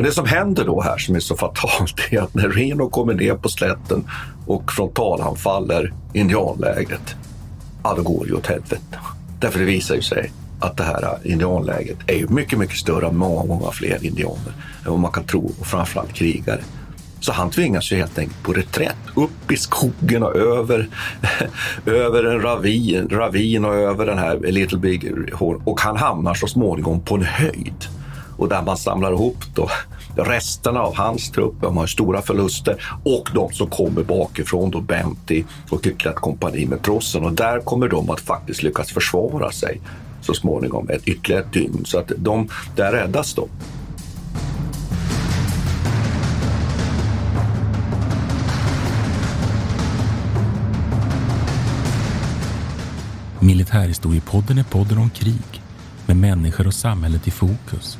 Och det som händer då här som är så fatalt är att när Reno kommer ner på slätten och frontalanfaller indianlägret, ja då går det ju åt helvete. Därför det visar ju sig att det här indianlägret är ju mycket, mycket större än många, många fler indianer än vad man kan tro och framförallt krigare. Så han tvingas ju helt enkelt på reträtt upp i skogen och över, över en ravin, ravin och över den här Little Big Horn och han hamnar så småningom på en höjd och där man samlar ihop då resterna av hans trupp, de har stora förluster och de som kommer bakifrån, då Benty och ytterligare ett kompani med trossen och där kommer de att faktiskt lyckas försvara sig så småningom ett ytterligare ett dygn. Så att de, där räddas de. Militärhistoriepodden är podden om krig med människor och samhället i fokus.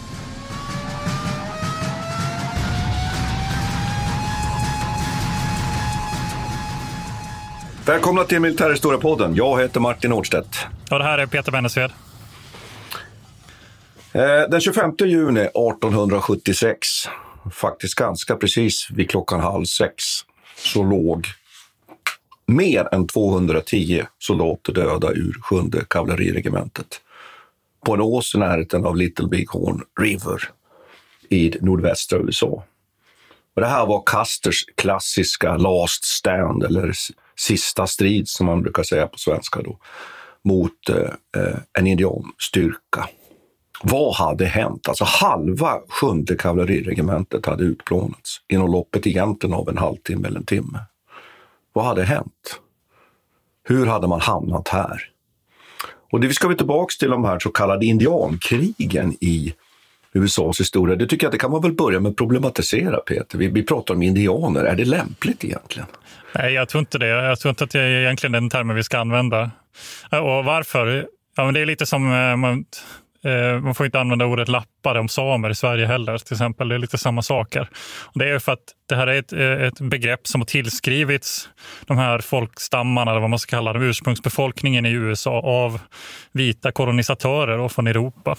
Välkomna till Militärhistoriepodden. Jag heter Martin Nordstedt. Och det här är Peter Bennesved. Eh, den 25 juni 1876, faktiskt ganska precis vid klockan halv sex, så låg mer än 210 soldater döda ur sjunde kavalleriregementet på en ås i närheten av Little Bighorn River i nordvästra USA. Och det här var Custers klassiska last stand, eller sista strid som man brukar säga på svenska då, mot eh, en indianstyrka. Vad hade hänt? Alltså halva sjunde kavalleriregementet hade utplånats inom loppet egentligen av en halvtimme eller en timme. Vad hade hänt? Hur hade man hamnat här? Och det vi ska vi tillbaka till de här så kallade indiankrigen i USAs historia. Det tycker jag att det kan man väl börja med att problematisera, Peter. Vi, vi pratar om indianer. Är det lämpligt egentligen? Nej, jag tror inte det. Jag tror inte att det är egentligen den termen vi ska använda. Eh, och varför? Ja, men det är lite som eh, man, eh, man får inte använda ordet lappare om samer i Sverige heller. till exempel. Det är lite samma saker. Och det är för att det här är ett, ett begrepp som har tillskrivits de här folkstammarna, eller vad man ska kalla dem, ursprungsbefolkningen i USA av vita kolonisatörer från Europa.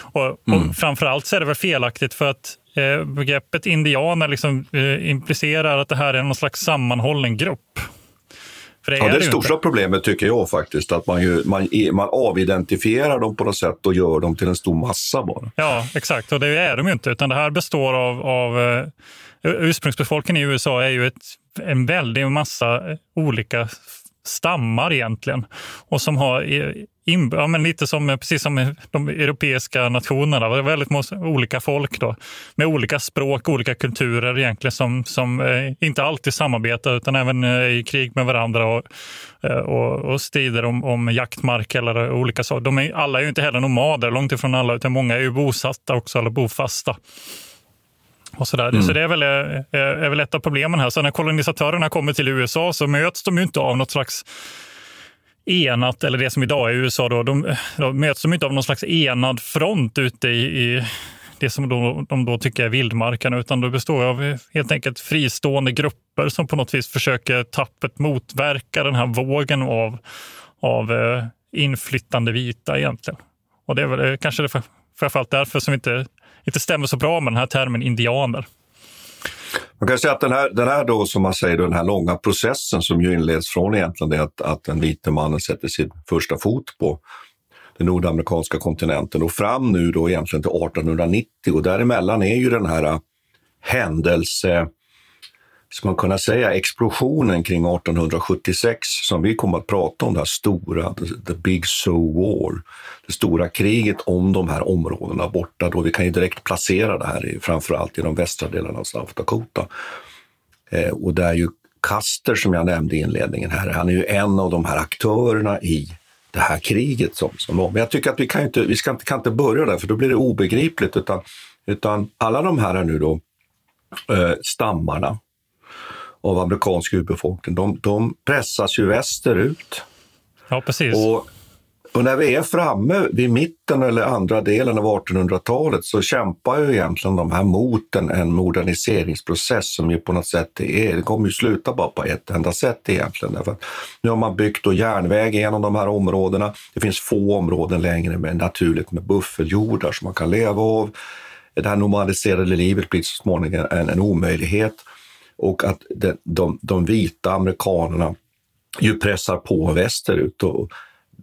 Och, mm. och framförallt så är det väl felaktigt för att eh, begreppet indianer liksom, eh, implicerar att det här är någon slags sammanhållen grupp. För det ja, det, är det största inte. problemet tycker jag faktiskt, att man, ju, man, man avidentifierar dem på något sätt och gör dem till en stor massa bara. Ja, exakt. Och det är de ju inte, utan det här består av, av uh, ursprungsbefolkningen i USA är ju ett, en väldig massa olika stammar egentligen och som har eh, in, ja, men lite som, eh, precis som de europeiska nationerna, väldigt olika folk då, med olika språk, olika kulturer egentligen som, som eh, inte alltid samarbetar utan även är i krig med varandra och, och, och strider om, om jaktmark eller olika saker. De är, alla är ju inte heller nomader, långt ifrån alla, utan många är ju bosatta också eller bofasta. Och så, mm. så det är väl, är väl ett av problemen här. Så när kolonisatörerna kommer till USA så möts de ju inte av något slags enat, eller det som idag är USA, då, de, de möts de inte av någon slags enad front ute i, i det som då, de då tycker är vildmarken, utan det består av helt enkelt fristående grupper som på något vis försöker tappert motverka den här vågen av, av eh, inflyttande vita egentligen. Och det är väl kanske det framförallt därför som inte, inte stämmer så bra med den här termen indianer. Man kan säga att den här, den här då, som man säger, den här långa processen som ju inleds från egentligen det att, att den vite mannen sätter sin första fot på den nordamerikanska kontinenten och fram nu då egentligen till 1890 och däremellan är ju den här äh, händelse ska man kunna säga, explosionen kring 1876 som vi kommer att prata om, det här stora, the, Big Sioux War, det stora kriget om de här områdena borta. Då vi kan ju direkt placera det här i, framförallt i de västra delarna av South Dakota. Eh, och där ju Custer, som jag nämnde i inledningen här, han är ju en av de här aktörerna i det här kriget som, som var. Men jag tycker att vi kan inte, vi ska kan inte börja där, för då blir det obegripligt, utan, utan alla de här nu då, eh, stammarna av amerikansk urbefolkning, de, de pressas ju västerut. Ja, precis. Och, och när vi är framme vid mitten eller andra delen av 1800-talet så kämpar ju egentligen de här mot en, en moderniseringsprocess som ju på något sätt är, det kommer ju sluta bara på ett enda sätt egentligen. Därför nu har man byggt då järnväg genom de här områdena. Det finns få områden längre med naturligt med buffeljordar som man kan leva av. Det här normaliserade livet blir så småningom en, en omöjlighet och att de, de, de vita amerikanerna ju pressar på västerut. Och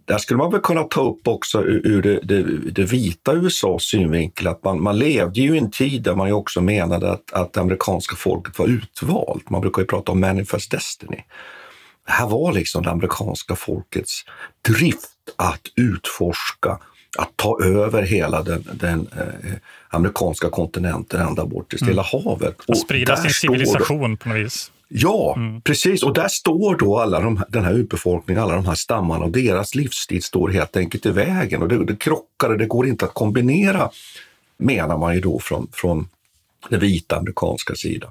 där skulle man väl kunna ta upp också ur det, det, det vita USAs synvinkel att man, man levde ju i en tid där man ju också menade att, att det amerikanska folket var utvalt. Man brukar ju prata om manifest destiny. Det här var liksom det amerikanska folkets drift att utforska att ta över hela den, den eh, amerikanska kontinenten ända bort till Stilla mm. havet. Och sprida sin civilisation på något vis. Ja, mm. precis. Och där står då alla de, den här urbefolkningen, alla de här stammarna och deras livsstil står helt enkelt i vägen. Och det, det krockar och det går inte att kombinera, menar man ju då från, från den vita amerikanska sidan.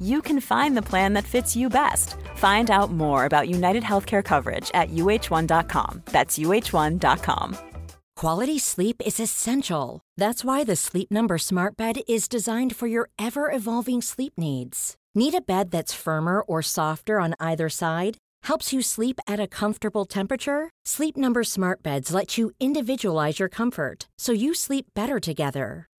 you can find the plan that fits you best. Find out more about United Healthcare coverage at uh1.com. That's uh1.com. Quality sleep is essential. That's why the Sleep Number Smart Bed is designed for your ever evolving sleep needs. Need a bed that's firmer or softer on either side? Helps you sleep at a comfortable temperature? Sleep Number Smart Beds let you individualize your comfort so you sleep better together.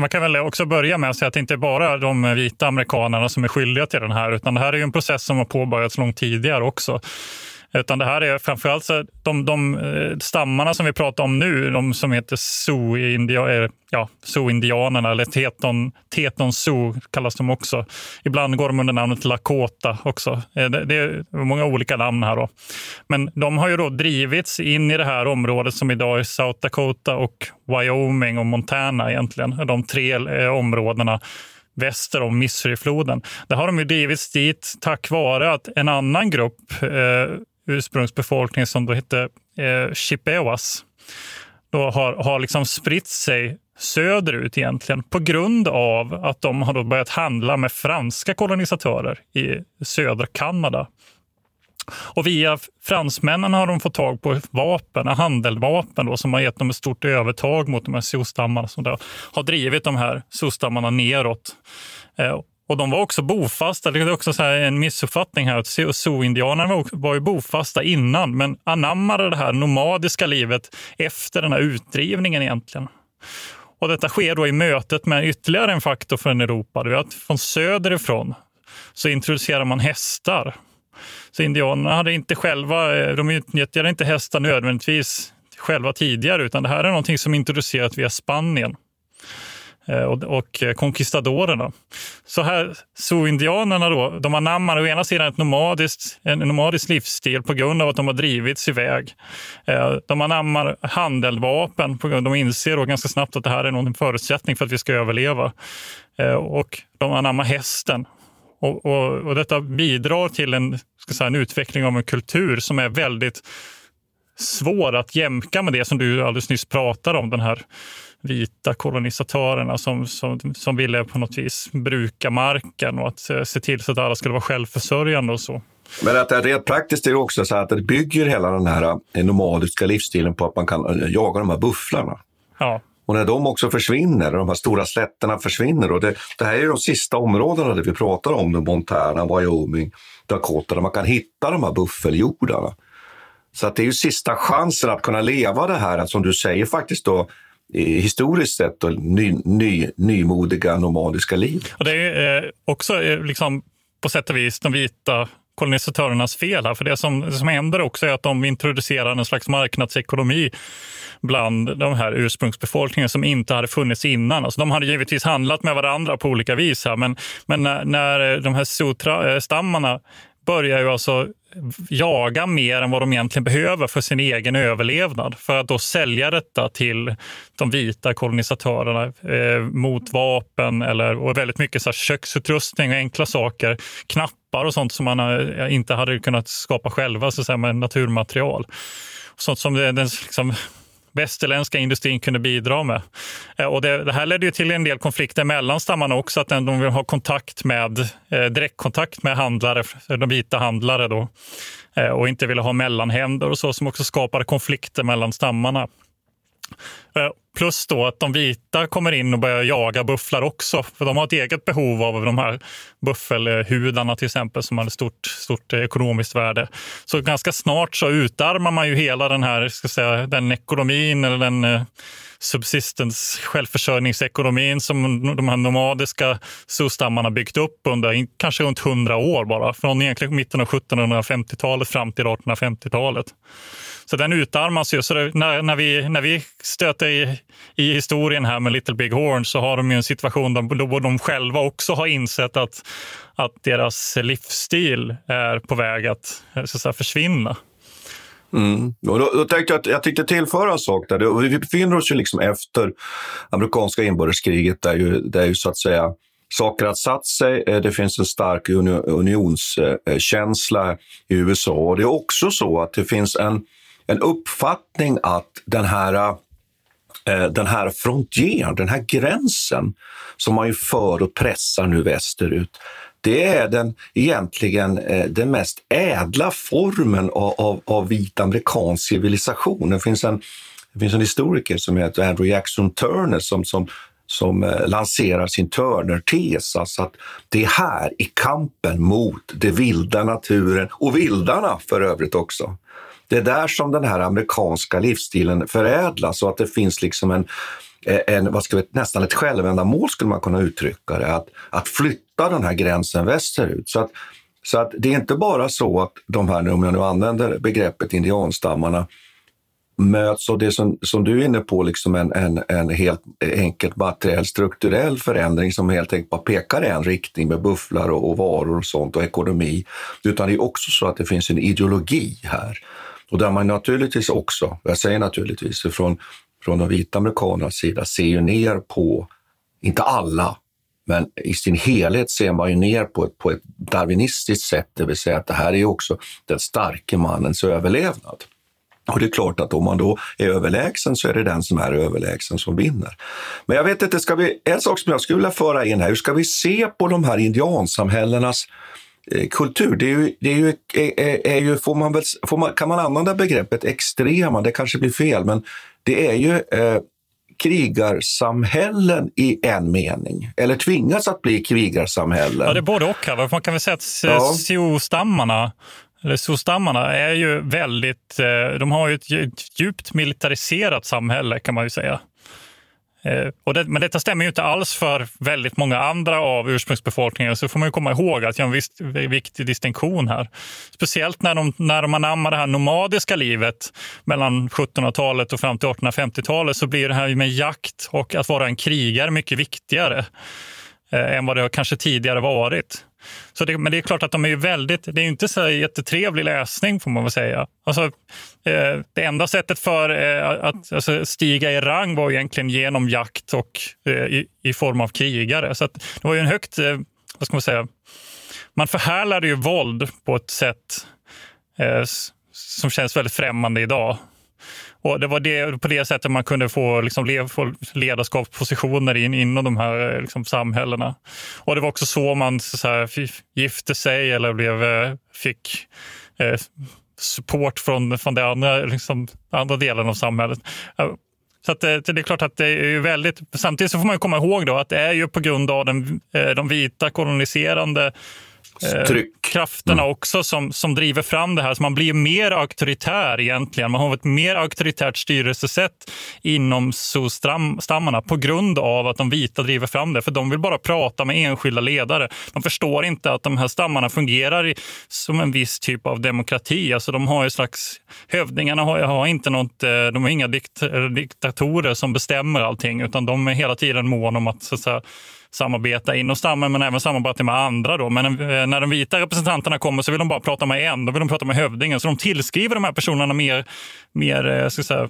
Man kan väl också börja med att säga att det inte bara är de vita amerikanerna som är skyldiga till den här, utan det här är en process som har påbörjats långt tidigare också. Utan det här är framförallt så de, de eh, stammarna som vi pratar om nu, de som heter eh, zoo-indianerna, ja, eller Teton, Teton zoo kallas de också. Ibland går de under namnet Lakota också. Eh, det, det är många olika namn här. Då. Men de har ju då drivits in i det här området som idag är South Dakota och Wyoming och Montana egentligen. De tre områdena väster om Missourifloden. Där har de ju drivits dit tack vare att en annan grupp eh, ursprungsbefolkning som då hette eh, Chippewas då har, har liksom spritt sig söderut egentligen på grund av att de har då börjat handla med franska kolonisatörer i södra Kanada. Och via fransmännen har de fått tag på vapen, handeldvapen då, som har gett dem ett stort övertag mot de här sostammarna som har drivit de här sostammarna neråt. Eh, och de var också bofasta. Det är också så en missuppfattning här. Sioux-indianerna var ju bofasta innan, men anammade det här nomadiska livet efter den här utdrivningen egentligen. Och detta sker då i mötet med ytterligare en faktor från Europa. Det är att från söderifrån så introducerar man hästar. Så indianerna hade inte själva, eh, de utnyttjade inte hästar nödvändigtvis själva tidigare, utan det här är någonting som introducerats via Spanien. Eh, och, och konkistadorerna. Så här, zooindianerna då, de anammar å ena sidan ett nomadiskt, en nomadisk livsstil på grund av att de har drivits iväg. Eh, de anammar handeldvapen, på grund, de inser då ganska snabbt att det här är en förutsättning för att vi ska överleva. Eh, och de anammar hästen och, och, och, detta bidrar till en, ska säga, en utveckling av en kultur som är väldigt svår att jämka med det som du alldeles nyss pratade om, den här vita kolonisatörerna som, som, som ville på något vis bruka marken och att se till så att alla skulle vara självförsörjande och så. Men att det rent praktiskt är det också så att det bygger hela den här eh, nomadiska livsstilen på att man kan eh, jaga de här bufflarna. Ja. Och när de också försvinner, de här stora slätterna försvinner, och det, det här är de sista områdena där vi pratar om, Montana, Wyoming, Dakota, där man kan hitta de här buffeljordarna. Så att det är ju sista chansen att kunna leva det här, som du säger faktiskt då, historiskt sett och ny, ny, nymodiga nomadiska liv. Och det är eh, också eh, liksom, på sätt och vis de vita kolonisatörernas fel här. För det som, som händer också är att de introducerar en slags marknadsekonomi bland de här ursprungsbefolkningen som inte hade funnits innan. Alltså de hade givetvis handlat med varandra på olika vis här, men, men när, när de här sutra-stammarna eh, börjar ju alltså jaga mer än vad de egentligen behöver för sin egen överlevnad. För att då sälja detta till de vita kolonisatörerna eh, mot vapen eller, och väldigt mycket så här, köksutrustning och enkla saker. Knappar och sånt som man eh, inte hade kunnat skapa själva så att säga, med naturmaterial. Sånt som den liksom, västerländska industrin kunde bidra med. Eh, och det, det här ledde ju till en del konflikter mellan stammarna också, att de vill ha kontakt med, eh, direktkontakt med handlare, eh, de vita handlare då, eh, och inte ville ha mellanhänder och så, som också skapade konflikter mellan stammarna. Eh, plus då att de vita kommer in och börjar jaga bufflar också. För de har ett eget behov av de här buffelhudarna till exempel som har ett stort, stort ekonomiskt värde. Så ganska snart så utarmar man ju hela den här, ska säga, den ekonomin eller den eh, subsistens, självförsörjningsekonomin som de här nomadiska stammarna byggt upp under kanske runt 100 år bara. Från egentligen mitten av 1750-talet fram till 1850-talet. Så den utarmas ju. Så det, när, när, vi, när vi stöter i, i historien här med Little Big Horn så har de ju en situation där, de själva också har insett att, att deras livsstil är på väg att, eh, så att säga, försvinna. Mm. Och då, då tänkte jag att jag tänkte tillföra en sak där. Vi befinner oss ju liksom efter amerikanska inbördeskriget där ju, där ju så att säga saker har satt sig. Eh, det finns en stark unionskänsla i USA. Och det är också så att det finns en en uppfattning att den här, Eh, den här frontieren, den här gränsen som man ju för och pressar nu västerut, det är den egentligen eh, den mest ädla formen av, av, av vit amerikansk civilisation. Det finns en, det finns en historiker som heter Andrew Jackson Turner som, som, som eh, lanserar sin Turner-tes. Alltså att det är här i kampen mot den vilda naturen och vildarna för övrigt också det är där som den här amerikanska livsstilen förädlas och att det finns liksom en, en vad ska vi, nästan ett självändamål skulle man kunna uttrycka det, att, att flytta den här gränsen västerut. Så att, så att det är inte bara så att de här, om jag nu använder begreppet indianstammarna, möts av det som, som du är inne på, liksom en, en, en helt enkelt materiell strukturell förändring som helt enkelt bara pekar i en riktning med bufflar och, och varor och sånt och ekonomi. Utan det är också så att det finns en ideologi här. Och där man naturligtvis också, jag säger naturligtvis, från, från de vita amerikanernas sida ser ju ner på, inte alla, men i sin helhet ser man ju ner på ett, på ett darwinistiskt sätt, det vill säga att det här är också den starke mannens överlevnad. Och det är klart att om man då är överlägsen så är det den som är överlägsen som vinner. Men jag vet inte, ska vi, en sak som jag skulle vilja föra in här, hur ska vi se på de här indiansamhällenas kultur, det är ju, det är ju, är, är ju får man väl, får man, kan man använda begreppet extrema, det kanske blir fel, men det är ju eh, krigarsamhällen i en mening? Eller tvingas att bli krigarsamhällen? Ja, det är både och. Här. Man kan väl säga att ja. Sioux-stammarna eller Sioux-stammarna är ju väldigt, eh, de har ju ett djupt militariserat samhälle kan man ju säga. Eh, och det, men detta stämmer ju inte alls för väldigt många andra av ursprungsbefolkningen. Så får man ju komma ihåg att jag har en viss, viktig distinktion här. Speciellt när de, när de anammar det här nomadiska livet mellan 1700-talet och fram till 1850-talet så blir det här med jakt och att vara en krigare mycket viktigare eh, än vad det kanske tidigare varit. Så det, men det är klart att de är väldigt, det är inte så jättetrevlig läsning får man väl säga. Alltså, eh, det enda sättet för eh, att alltså, stiga i rang var egentligen genom jakt och eh, i, i, form av krigare. Så det var ju en högt, eh, vad ska man säga, man förhärlade ju våld på ett sätt eh, som känns väldigt främmande idag. Och det var det, på det sättet man kunde få, liksom, få ledarskapspositioner in, inom de här liksom, samhällena. Och det var också så man så här, gifte sig eller blev, eh, fick eh, support från, från de andra, liksom, andra delen av samhället. Så att det, det, är klart att det är väldigt... Samtidigt så får man komma ihåg då att det är ju på grund av den, eh, de vita koloniserande Eh, krafterna mm. också som, som driver fram det här. Så man blir mer auktoritär egentligen. Man har ett mer auktoritärt styrelsesätt inom stammarna på grund av att de vita driver fram det. För de vill bara prata med enskilda ledare. De förstår inte att de här stammarna fungerar i, som en viss typ av demokrati. Alltså de har ju slags, hövdingarna har, har inte något, eh, de har inga dikt, diktatorer som bestämmer allting utan de är hela tiden mån om att, så att säga, samarbeta inom stammen men även samarbeta med andra. Då. Men eh, när de vita representanterna kommer så vill de bara prata med en. Då vill de prata med hövdingen. Så de tillskriver de här personerna mer, mer eh, ska säga,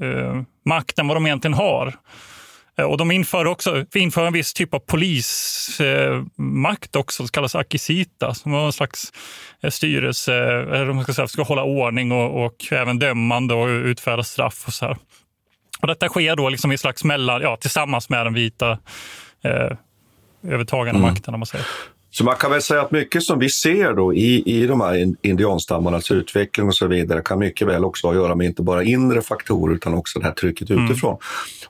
eh, makt än vad de egentligen har. Eh, och de inför också inför en viss typ av polismakt också, som kallas akisita, som var en slags styrelse, eller de ska, säga, ska hålla ordning och, och även dömande och utfärda straff. och så här. Och detta sker då liksom i slags mellan, ja, tillsammans med den vita eh, övertagande mm. makten. Om man säger. Så man kan väl säga att mycket som vi ser då i, i de här indianstammarnas utveckling och så vidare kan mycket väl också ha att göra med inte bara inre faktorer utan också det här trycket mm. utifrån.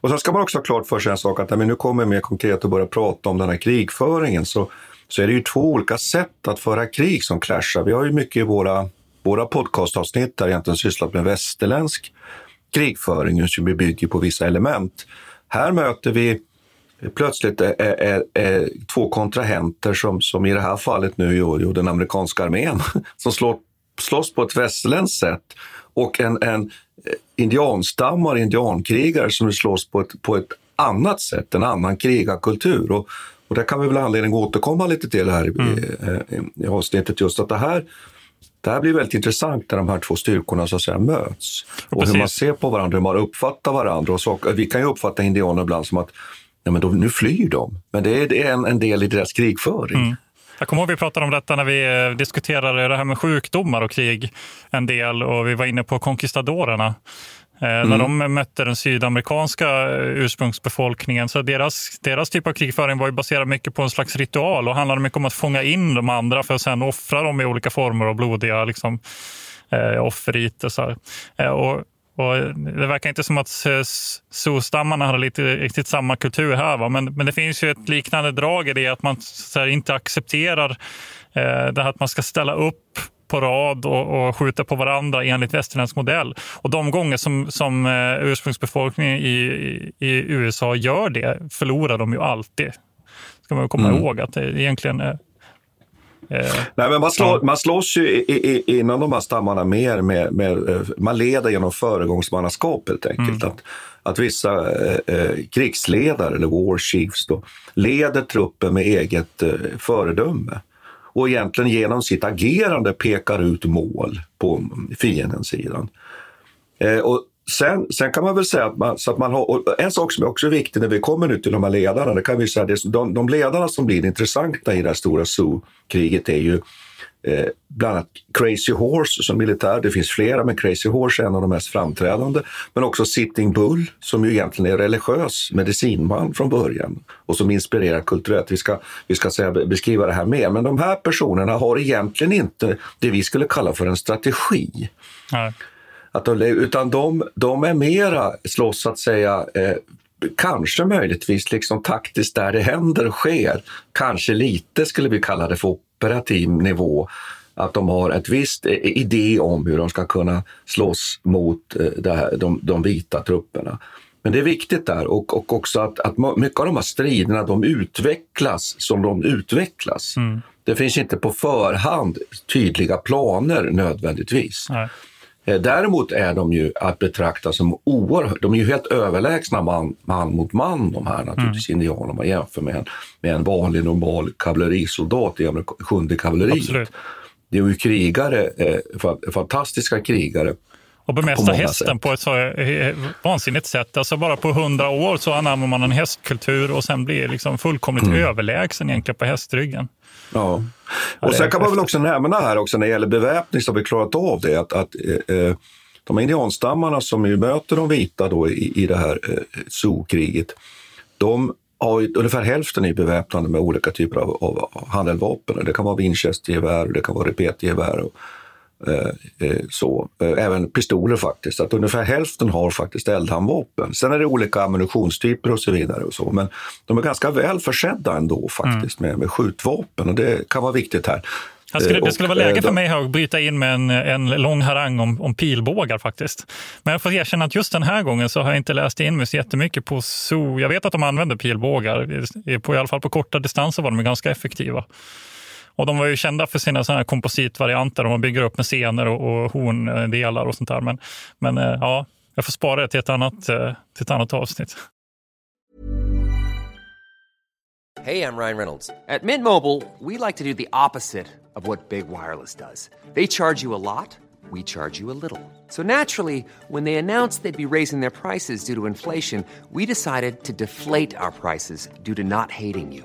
Och sen ska man också ha klart för sig en sak att när vi nu kommer mer konkret och börjar prata om den här krigföringen så, så är det ju två olika sätt att föra krig som clashar. Vi har ju mycket i våra, våra podcastavsnitt där egentligen sysslat med västerländsk krigföringen som bygger på vissa element. Här möter vi plötsligt är, är, är två kontrahenter som, som i det här fallet nu är den amerikanska armén som slår, slåss på ett västerländskt sätt och en, en indianstammar, indiankrigare som slåss på ett, på ett annat sätt, en annan krigarkultur. Och, och det kan vi väl anledning att återkomma lite till här mm. i, i, i avsnittet. Just att det här det här blir väldigt intressant när de här två styrkorna så att säga möts. Och Precis. hur man ser på varandra, hur man uppfattar varandra. Och så, vi kan ju uppfatta indianer ibland som att ja, men då, nu flyr de. Men det är, det är en, en, del i deras krigföring. Mm. Jag kommer ihåg att vi pratade om detta när vi eh, diskuterade det här med sjukdomar och krig en del och vi var inne på conquistadorerna. Mm. När de mötte den sydamerikanska eh, ursprungsbefolkningen. Så deras, deras typ av krigföring var ju baserad mycket på en slags ritual och handlade mycket om att fånga in de andra för att sen offra dem i olika former av blodiga liksom, eh, offerriter. Eh, och, och det verkar inte som att Sioux-stammarna hade lite, riktigt samma kultur här. Va? Men, men det finns ju ett liknande drag i det att man här, inte accepterar eh, det här att man ska ställa upp på rad och, och skjuter på varandra enligt västerländsk modell. Och de gånger som, som eh, ursprungsbefolkningen i, i, USA gör det förlorar de ju alltid. ska man komma mm. ihåg att det egentligen är Eh, Nej, men man, slår, man slåss ju i, i, inom de här stammarna mer med, med eh, man leder genom föregångsmannaskap helt enkelt. Mm. Att, att vissa eh, eh, krigsledare, eller war chiefs, då, leder truppen med eget eh, föredöme och egentligen genom sitt agerande pekar ut mål på fiendens sidan. Eh, och sen, sen kan man väl säga att, man, så att man har, en sak som är också viktig när vi kommer nu till de här ledarna, det kan vi säga, det, de, de ledarna som blir intressanta i det här stora zoo-kriget är ju Eh, bland annat Crazy Horse som militär. Det finns flera, men Crazy Horse är en av de mest framträdande. Men också Sitting Bull som ju egentligen är religiös medicinman från början och som inspirerar kulturellt. Vi ska, vi ska säga, beskriva det här mer. Men de här personerna har egentligen inte det vi skulle kalla för en strategi. Nej. Att de, utan de, de är mera slåss så att säga eh, kanske möjligtvis liksom taktiskt där det händer och sker. Kanske lite skulle vi kalla det för operativ nivå. Att de har ett visst eh, idé om hur de ska kunna slåss mot eh, här, de, de vita trupperna. Men det är viktigt där och, och också att, att mycket av de här striderna de utvecklas som de utvecklas. Mm. Det finns inte på förhand tydliga planer nödvändigtvis. Nej. Eh, däremot är de ju att betrakta som oerhört, de är ju helt överlägsna man, man mot man de här naturligtvis mm. indianerna om man jämför med en, med en vanlig normal kavallerisoldat i sjunde kavalleriet. Absolut. Det är ju krigare, eh, fantastiska krigare och bemästra hästen sätt. på ett så eh, vansinnigt sätt. Alltså bara på hundra år så anammar man en hästkultur och sen blir liksom fullkomligt mm. överlägsen egentligen på hästryggen. Ja. Och sen kan man väl också nämna här också när det gäller beväpning så har vi klarat av det att, att eh, eh de indianstammarna som ju möter de vita då i, i det här eh, zookriget, de har ungefär hälften i beväpnande med olika typer av, av handeldvapen. Det kan vara Winchestergevär, det kan vara repetgevär och, så. Eh, även pistoler faktiskt. Att ungefär hälften har faktiskt eldhandvapen. Sen är det olika ammunitionstyper och så vidare. Och så. Men de är ganska väl försedda ändå faktiskt mm. med, med skjutvapen och det kan vara viktigt här. Skulle, det skulle vara läge för mig att bryta in med en, en lång harang om, om pilbågar faktiskt. Men jag får erkänna att just den här gången så har jag inte läst in mig så jättemycket på zoo. Jag vet att de använder pilbågar, på, i alla fall på korta distanser var de ganska effektiva. Och de var ju kända för sina såna här kompositvarianter. man bygger upp med scener och, och horndelar och sånt där. Men, men eh, ja, jag får spara det till ett annat, eh, till ett annat avsnitt. Hej, jag Ryan Reynolds. På Mint Mobile, we like to do the opposite of what Big Wireless does. They charge you a lot. We charge you a little. So naturally, when they announced they'd be raising their prices due to inflation, we decided to deflate our prices due to not hating you.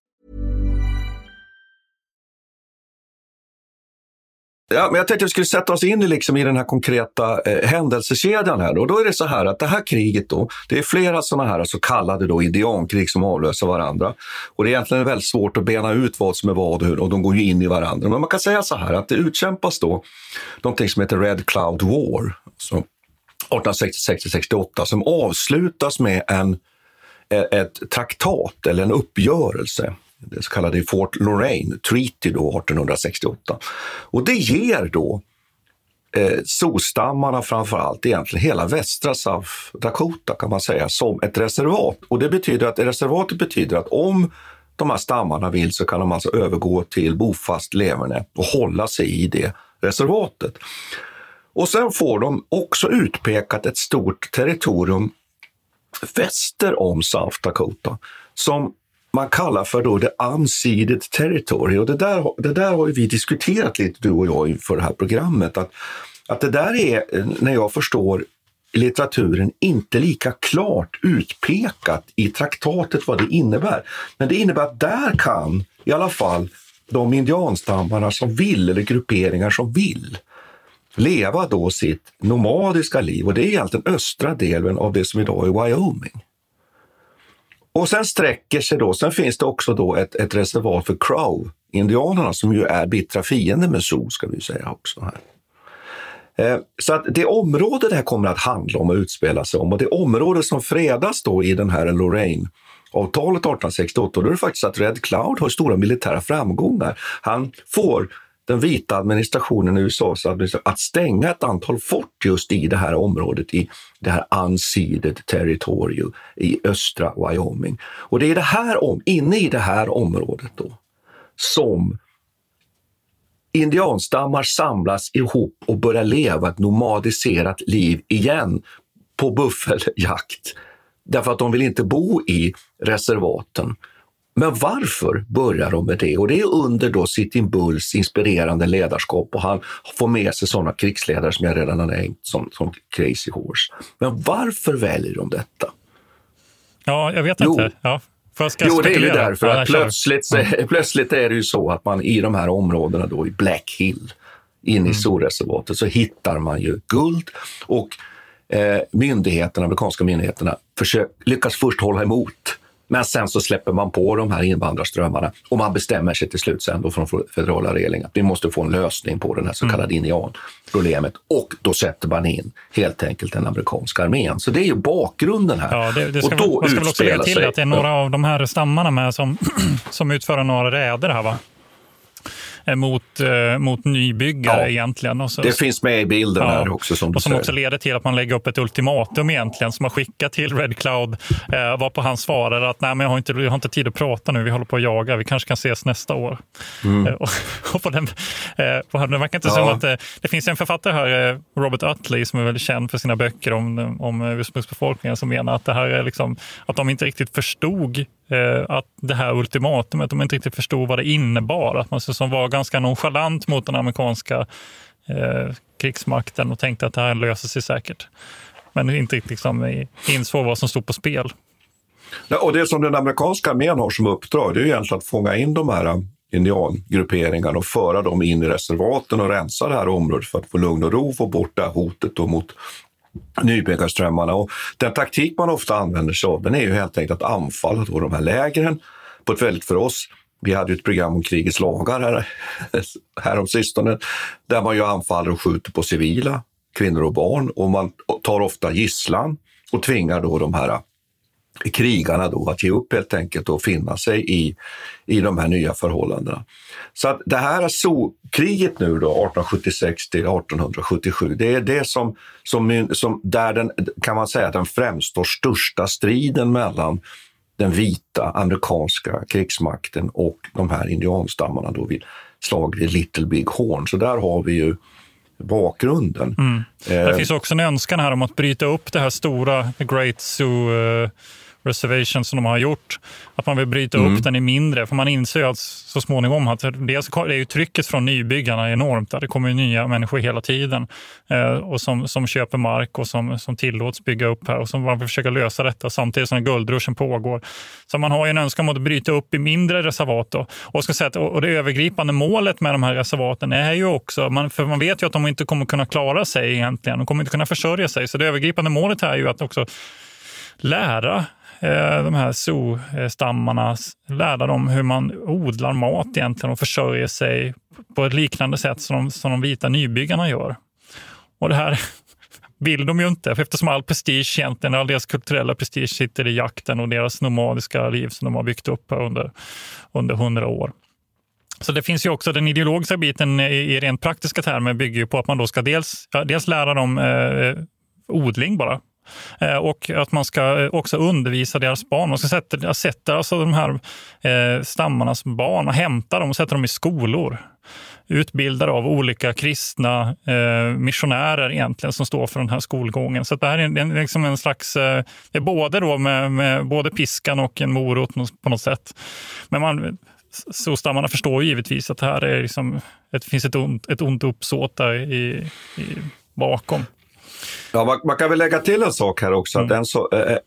Ja, men jag tänkte att vi skulle sätta oss in liksom i den här konkreta eh, händelsekedjan här. Och då är det så här att det här kriget då, det är flera sådana här så kallade då indiankrig som avlöser varandra. Och det är egentligen väldigt svårt att bena ut vad som är vad och hur, och de går ju in i varandra. Men man kan säga så här att det utkämpas då någonting som heter Red Cloud War, 1866-68, som avslutas med en, eh, ett traktat eller en uppgörelse det så kallade Fort Lorraine Treaty då 1868. Och det ger då eh, solstammarna framför allt, egentligen hela västra South Dakota kan man säga, som ett reservat. Och det betyder att reservatet betyder att om de här stammarna vill så kan de alltså övergå till bofast leverne och hålla sig i det reservatet. Och sen får de också utpekat ett stort territorium väster om South Dakota som man kallar för då the unseeded territory. Och det där, det där har vi diskuterat lite, du och jag, inför det här programmet. Att, att det där är, när jag förstår litteraturen, inte lika klart utpekat i traktatet vad det innebär. Men det innebär att där kan i alla fall de indianstammarna som vill, eller grupperingar som vill, leva då sitt nomadiska liv. Och det är egentligen östra delen av det som idag är Wyoming. Och sen sträcker sig då, sen finns det också då ett, ett reservat för Crow-indianerna som ju är bittra fiender med Zoo, ska vi säga också. här. Eh, så att det område det här kommer att handla om och utspela sig om och det område som fredas då i den här Lorraine-avtalet 1868, då är det faktiskt att Red Cloud har stora militära framgångar. Han får den vita administrationen i USAs administration att stänga ett antal fort just i det här området, i det här unseeded territorium i östra Wyoming. Och det är det här om, inne i det här området då som indianstammar samlas ihop och börjar leva ett nomadiserat liv igen på buffeljakt. Därför att de vill inte bo i reservaten. Men varför börjar de med det? Och det är under då Sitting Bulls inspirerande ledarskap och han får med sig sådana krigsledare som jag redan har nämnt som, som Crazy Horse. Men varför väljer de detta? Ja, jag vet Jo. inte. Ja. Jo, det är ju därför att plötsligt, plötsligt är det ju så att man i de här områdena då i Black Hill, inne Mm. i storreservatet, så hittar man ju guld och eh, myndigheterna, amerikanska myndigheterna försök, lyckas först hålla emot. Men sen så släpper man på de här invandrarströmmarna och man bestämmer sig till slut sen då från federala regeringen att vi måste få en lösning på det här så kallade indianproblemet. Och då sätter man in helt enkelt den amerikanska armén. Så det är ju bakgrunden här. Ja, det, det ska, och då man ska väl också lägga till sig- att det är några av de här stammarna med som, som utför några räder här va? Eh, Mot, eh, mot nybyggare Ja. egentligen. Och så, Det finns med i bilden Ja. här också som och som också leder till att man lägger upp ett ultimatum egentligen som man skickar till Red Cloud. Eh, varpå han svarar att Nej, men jag, har inte, jag har inte tid att prata nu, vi håller på att jaga, vi kanske kan ses nästa år. Mm. Eh, och, och på den, eh, det verkar inte Ja. som att eh, det finns en författare här, Robert Utley, som är väldigt känd för sina böcker om, om ursprungsbefolkningen, som menar att det här är liksom, att de inte riktigt förstod Eh, att det här ultimatumet, de inte riktigt förstod vad det innebar. Att man som var ganska nonchalant mot den amerikanska eh, krigsmakten och tänkte att det här löser sig säkert. Men inte riktigt liksom, insåg vad som stod på spel. Ja, och det som den amerikanska armén har som uppdrag det är ju egentligen att fånga in de här eh, indiangrupperingarna och föra dem in i reservaten och rensa det här området för att få lugn och ro, och få bort det här hotet då mot nybyggarströmmarna. Och den taktik man ofta använder sig av den är ju helt enkelt att anfalla då de här lägren på ett väldigt för oss vi hade ju ett program om krigets lagar här, här om sistone, där man ju anfaller och skjuter på civila, kvinnor och barn och man tar ofta gisslan och tvingar då de här krigarna då att ge upp helt enkelt och finna sig i, i de här nya förhållandena. Så att det här kriget nu då, 1876 till 1877, det är det som, som, som där den, kan man säga, den främsta och största striden mellan den vita amerikanska krigsmakten och de här indianstammarna då vid slaget vid Little Big Horn. Så där har vi ju bakgrunden. Mm. Eh, Det finns också en önskan här om att bryta upp det här stora Great Zoo eh, Reservation som de har gjort. Att man vill bryta Mm. upp den i mindre. För man inser ju att så småningom att dels det är ju trycket från nybyggarna enormt. Där. Det kommer ju nya människor hela tiden eh, och som, som köper mark och som, som tillåts bygga upp här och som man vill försöka lösa detta samtidigt som guldruschen pågår. Så man har ju en önskan om att bryta upp i mindre reservat. Då. Och, ska säga att, och det övergripande målet med de här reservaten är ju också, man, för man vet ju att de inte kommer kunna klara sig egentligen. De kommer inte kunna försörja sig. Så det övergripande målet här är ju att också lära Eh, de här zoo-stammarna, lära dem hur man odlar mat egentligen och försörjer sig på ett liknande sätt som de, som de vita nybyggarna gör. Och det här vill de ju inte, för eftersom all prestige egentligen, all deras kulturella prestige sitter i jakten och deras nomadiska liv som de har byggt upp under, under hundra år. Så det finns ju också den ideologiska biten i, i rent praktiska termer bygger ju på att man då ska dels, dels lära dem eh, odling bara, Eh, och att man ska eh, också undervisa deras barn. Man ska sätta, sätta alltså de här eh, stammarnas barn och hämta dem och sätta dem i skolor. Utbildade av olika kristna eh, missionärer egentligen som står för den här skolgången. Så det här är en, liksom en slags, eh, det är både, då med, med både piskan och en morot på något sätt. Men man, så stammarna förstår ju givetvis att det här är liksom, det finns ett ont, ett ont uppsåt där i, i, bakom. Ja, man, man kan väl lägga till en sak här också. Mm. Att, en så, eh,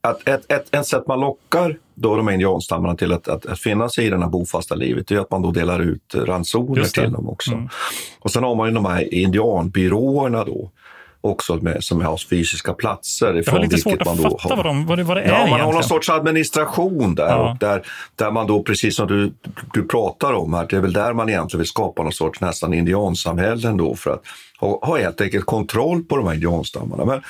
att ett, ett, ett sätt man lockar då de indianstammarna till att, att, att finna sig i det här bofasta livet är att man då delar ut ransoner till dem också. Mm. Och sen har man ju de här indianbyråerna då. Också med, som har fysiska platser. Jag har lite svårt att fatta vad, de, vad, det, vad det är Ja, man egentligen. har någon sorts administration där, Ja. och där, där man då, precis som du, du pratar om här, det är väl där man egentligen vill skapa någon sorts nästan indiansamhällen då för att ha, ha helt enkelt kontroll på de här indianstammarna. Men,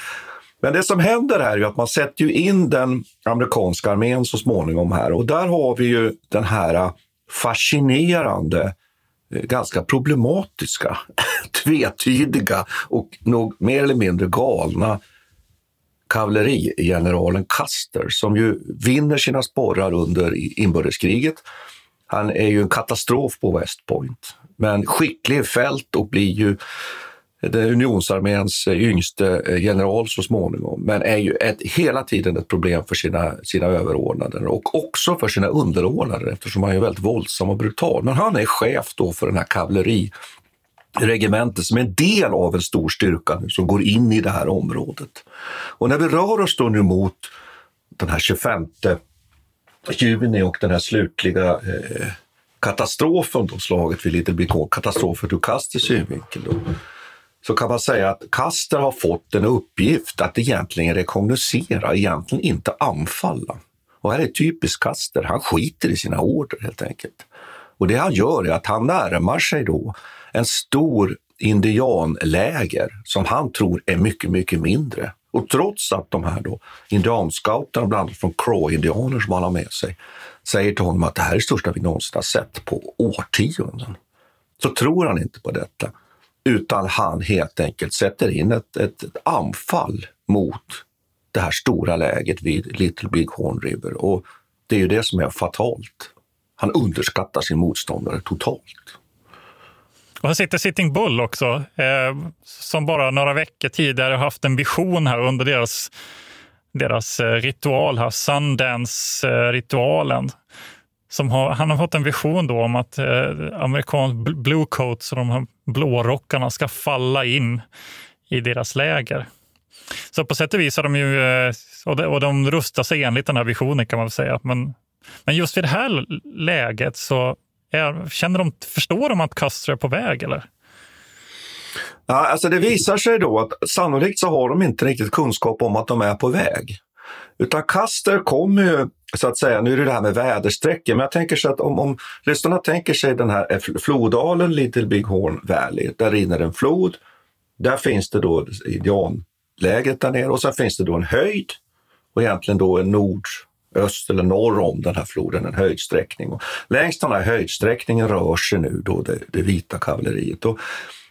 men det som händer är ju att man sätter ju in den amerikanska armén så småningom här och där har vi ju den här fascinerande Eh, ganska problematiska, tvetydiga och nog mer eller mindre galna kavallerigeneralen Custer som ju vinner sina sporrar under inbördeskriget. Han är ju en katastrof på West Point, men skicklig i fält och blir ju unionsarméns eh, yngste eh, general så småningom, men är ju ett, hela tiden ett problem för sina, sina överordnade och också för sina underordnade eftersom han är väldigt våldsam och brutal. Men han är chef då för den här kavalleriregementet som är en del av en stor styrka som går in i det här området. Och när vi rör oss då nu mot den här 25 juni och den här slutliga eh, katastrofen, då, slaget vid Little Big Horn, katastrofen ur Casters synvinkel, då, så kan man säga att Kaster har fått en uppgift att egentligen rekognosera, egentligen inte anfalla. Och här är typiskt Kaster, han skiter i sina order helt enkelt. Och det han gör är att han närmar sig då en stor indianläger som han tror är mycket, mycket mindre. Och trots att de här då indianscouterna, bland annat från Crow-indianer som han har med sig, säger till honom att det här är det största vi någonsin har sett på årtionden, så tror han inte på detta. Utan han helt enkelt sätter in ett, ett, ett anfall mot det här stora läget vid Little Big Horn River. Och det är ju det som är fatalt. Han underskattar sin motståndare totalt. Och här sitter Sitting Bull också, eh, som bara några veckor tidigare haft en vision här under deras, deras eh, ritual, här, Sundance-ritualen. Eh, som har, han har fått en vision då om att eh, amerikansk blue bluecoats och de här blårockarna ska falla in i deras läger. Så på sätt och vis har de ju, eh, och de, och de rustar sig enligt den här visionen kan man väl säga. Men, men just vid det här läget så är, känner de, förstår de att Castro är på väg eller? Ja, alltså det visar sig då att sannolikt så har de inte riktigt kunskap om att de är på väg. Utan Custer kommer ju, så att säga, nu är det det här med väderstrecken, men jag tänker så att om, om lyssnarna tänker sig den här floddalen Little Big Horn Valley, där rinner en flod, där finns det då indianlägret där nere och sen finns det då en höjd och egentligen då en nord, öst eller norr om den här floden, en höjdsträckning. Och längs den här höjdsträckningen rör sig nu då det, det vita kavalleriet. Och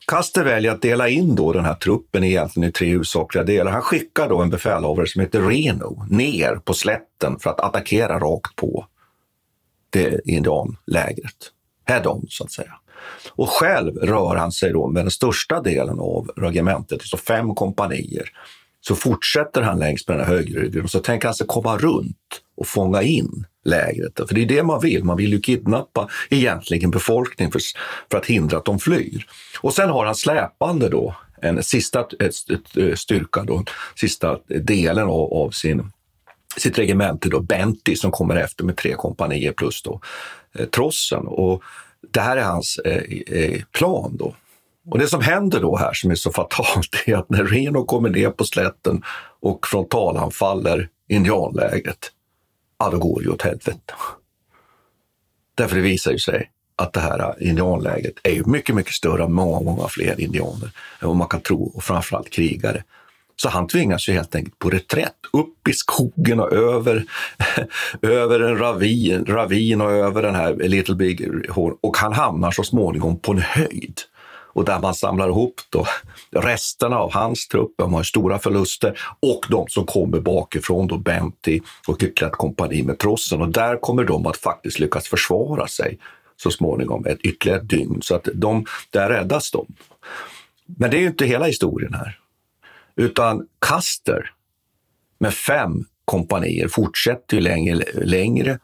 Kaster väljer att dela in då den här truppen egentligen i tre huvudsakliga delar. Han skickar då en befälhavare som heter Reno ner på slätten för att attackera rakt på det indianlägret. Head on, så att säga. Och själv rör han sig då med den största delen av regementet, alltså fem kompanier. Så fortsätter han längs med den här högryggen och så tänker han sig komma runt och fånga in lägret. För det är det man vill. Man vill ju kidnappa egentligen befolkningen för, för att hindra att de flyr. Och sen har han släpande då en sista styrka, då, sista delen av, av sin sitt regemente, då, Benty, som kommer efter med tre kompanier plus då, eh, trossen. Och det här är hans eh, eh, plan. då. Och det som händer då här som är så fatalt är att när Reno kommer ner på slätten och frontalanfaller indianlägret, ja då går det ju åt helvete. Därför det visar ju sig att det här indianlägret är ju mycket, mycket större, många, många fler indianer än vad man kan tro och framförallt krigare. Så han tvingas ju helt enkelt på reträtt upp i skogen och över, över en ravin, ravin och över den här Little Big Horn och han hamnar så småningom på en höjd och där man samlar ihop då resterna av hans trupp, de har stora förluster, och de som kommer bakifrån, då Benty och ytterligare ett kompani med trossen. Och där kommer de att faktiskt lyckas försvara sig så småningom, ett ytterligare ett dygn. Så att de, där räddas de. Men det är ju inte hela historien här. Utan Custer med fem kompanier fortsätter ju längre, längre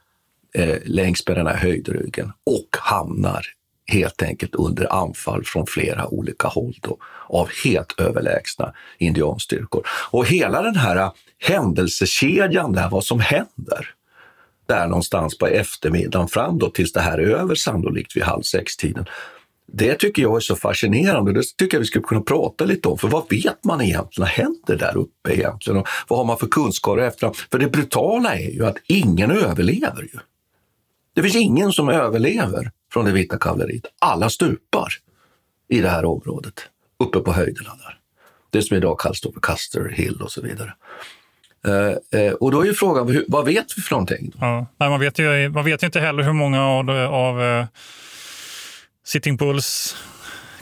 eh, längs med den här höjdryggen och hamnar helt enkelt under anfall från flera olika håll då, av helt överlägsna indianstyrkor. Och hela den här händelsekedjan där, vad som händer, där någonstans på eftermiddagen fram då tills det här är över, sannolikt vid halv sex-tiden, det tycker jag är så fascinerande. Det tycker jag vi skulle kunna prata lite om. För vad vet man egentligen händer där uppe egentligen? Och vad har man för kunskaper efter? För det brutala är ju att ingen överlever ju. Det finns ingen som överlever från det vita kavalleriet. Alla stupar i det här området, uppe på höjderna där. Det som idag kallas för Custer Hill och så vidare. Eh, eh, och då är ju frågan, hur, vad vet vi för någonting? Ja, nej, man, vet ju, man vet ju inte heller hur många av, av eh, Sitting Bulls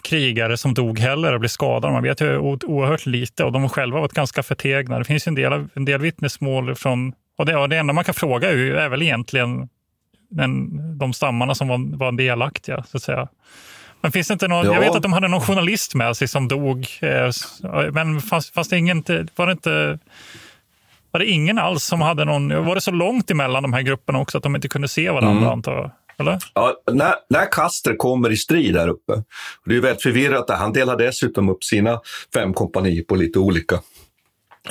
krigare som dog heller och blev skadade. Man vet ju oerhört lite och de har själva varit ganska förtegna. Det finns en del, en del vittnesmål från... Och det, och det enda man kan fråga är, är väl egentligen den, de stammarna som var, var delaktiga, så att säga. Men finns det inte någon, ja. Jag vet att de hade någon journalist med sig som dog. Eh, men fanns, fanns det ingen... Var det inte... Var det ingen alls som hade någon... Var det så långt emellan de här grupperna också att de inte kunde se varandra, mm. antar jag? Eller? Ja, när, när Kaster kommer i strid där uppe, det är väldigt förvirrat. Han delar dessutom upp sina fem kompanier på lite olika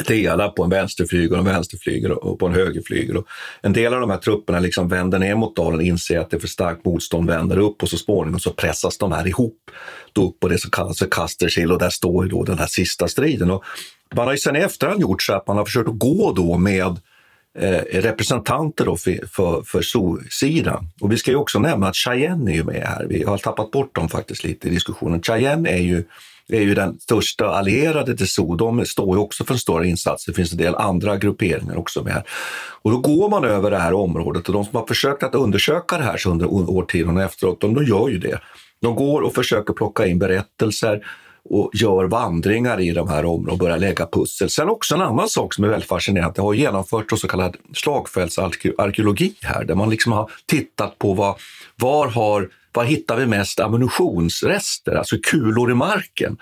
dela på en vänsterflygel och en vänsterflygel och på en högerflygel. En del av de här trupperna liksom vänder ner mot dalen, inser att det är för starkt motstånd, vänder upp och så småningom så pressas de här ihop då upp på det som kallas för Castersill och där står ju då den här sista striden. Och man har ju sen i efterhand gjort så att man har försökt att gå då med eh, representanter då för, för, för sidan Och vi ska ju också nämna att Cheyenne är ju med här. Vi har tappat bort dem faktiskt lite i diskussionen. Cheyenne är ju är ju den största allierade till SO. De står ju också för en stor insats. Det finns en del andra grupperingar också med här. Och då går man över det här området och de som har försökt att undersöka det här under årtionden efteråt, de, de gör ju det. De går och försöker plocka in berättelser och gör vandringar i de här områdena och börjar lägga pussel. Sen också en annan sak som är väldigt fascinerande. Det har genomförts så kallad slagfältsarkeologi här, där man liksom har tittat på vad, var har var hittar vi mest ammunitionsrester, alltså kulor i marken?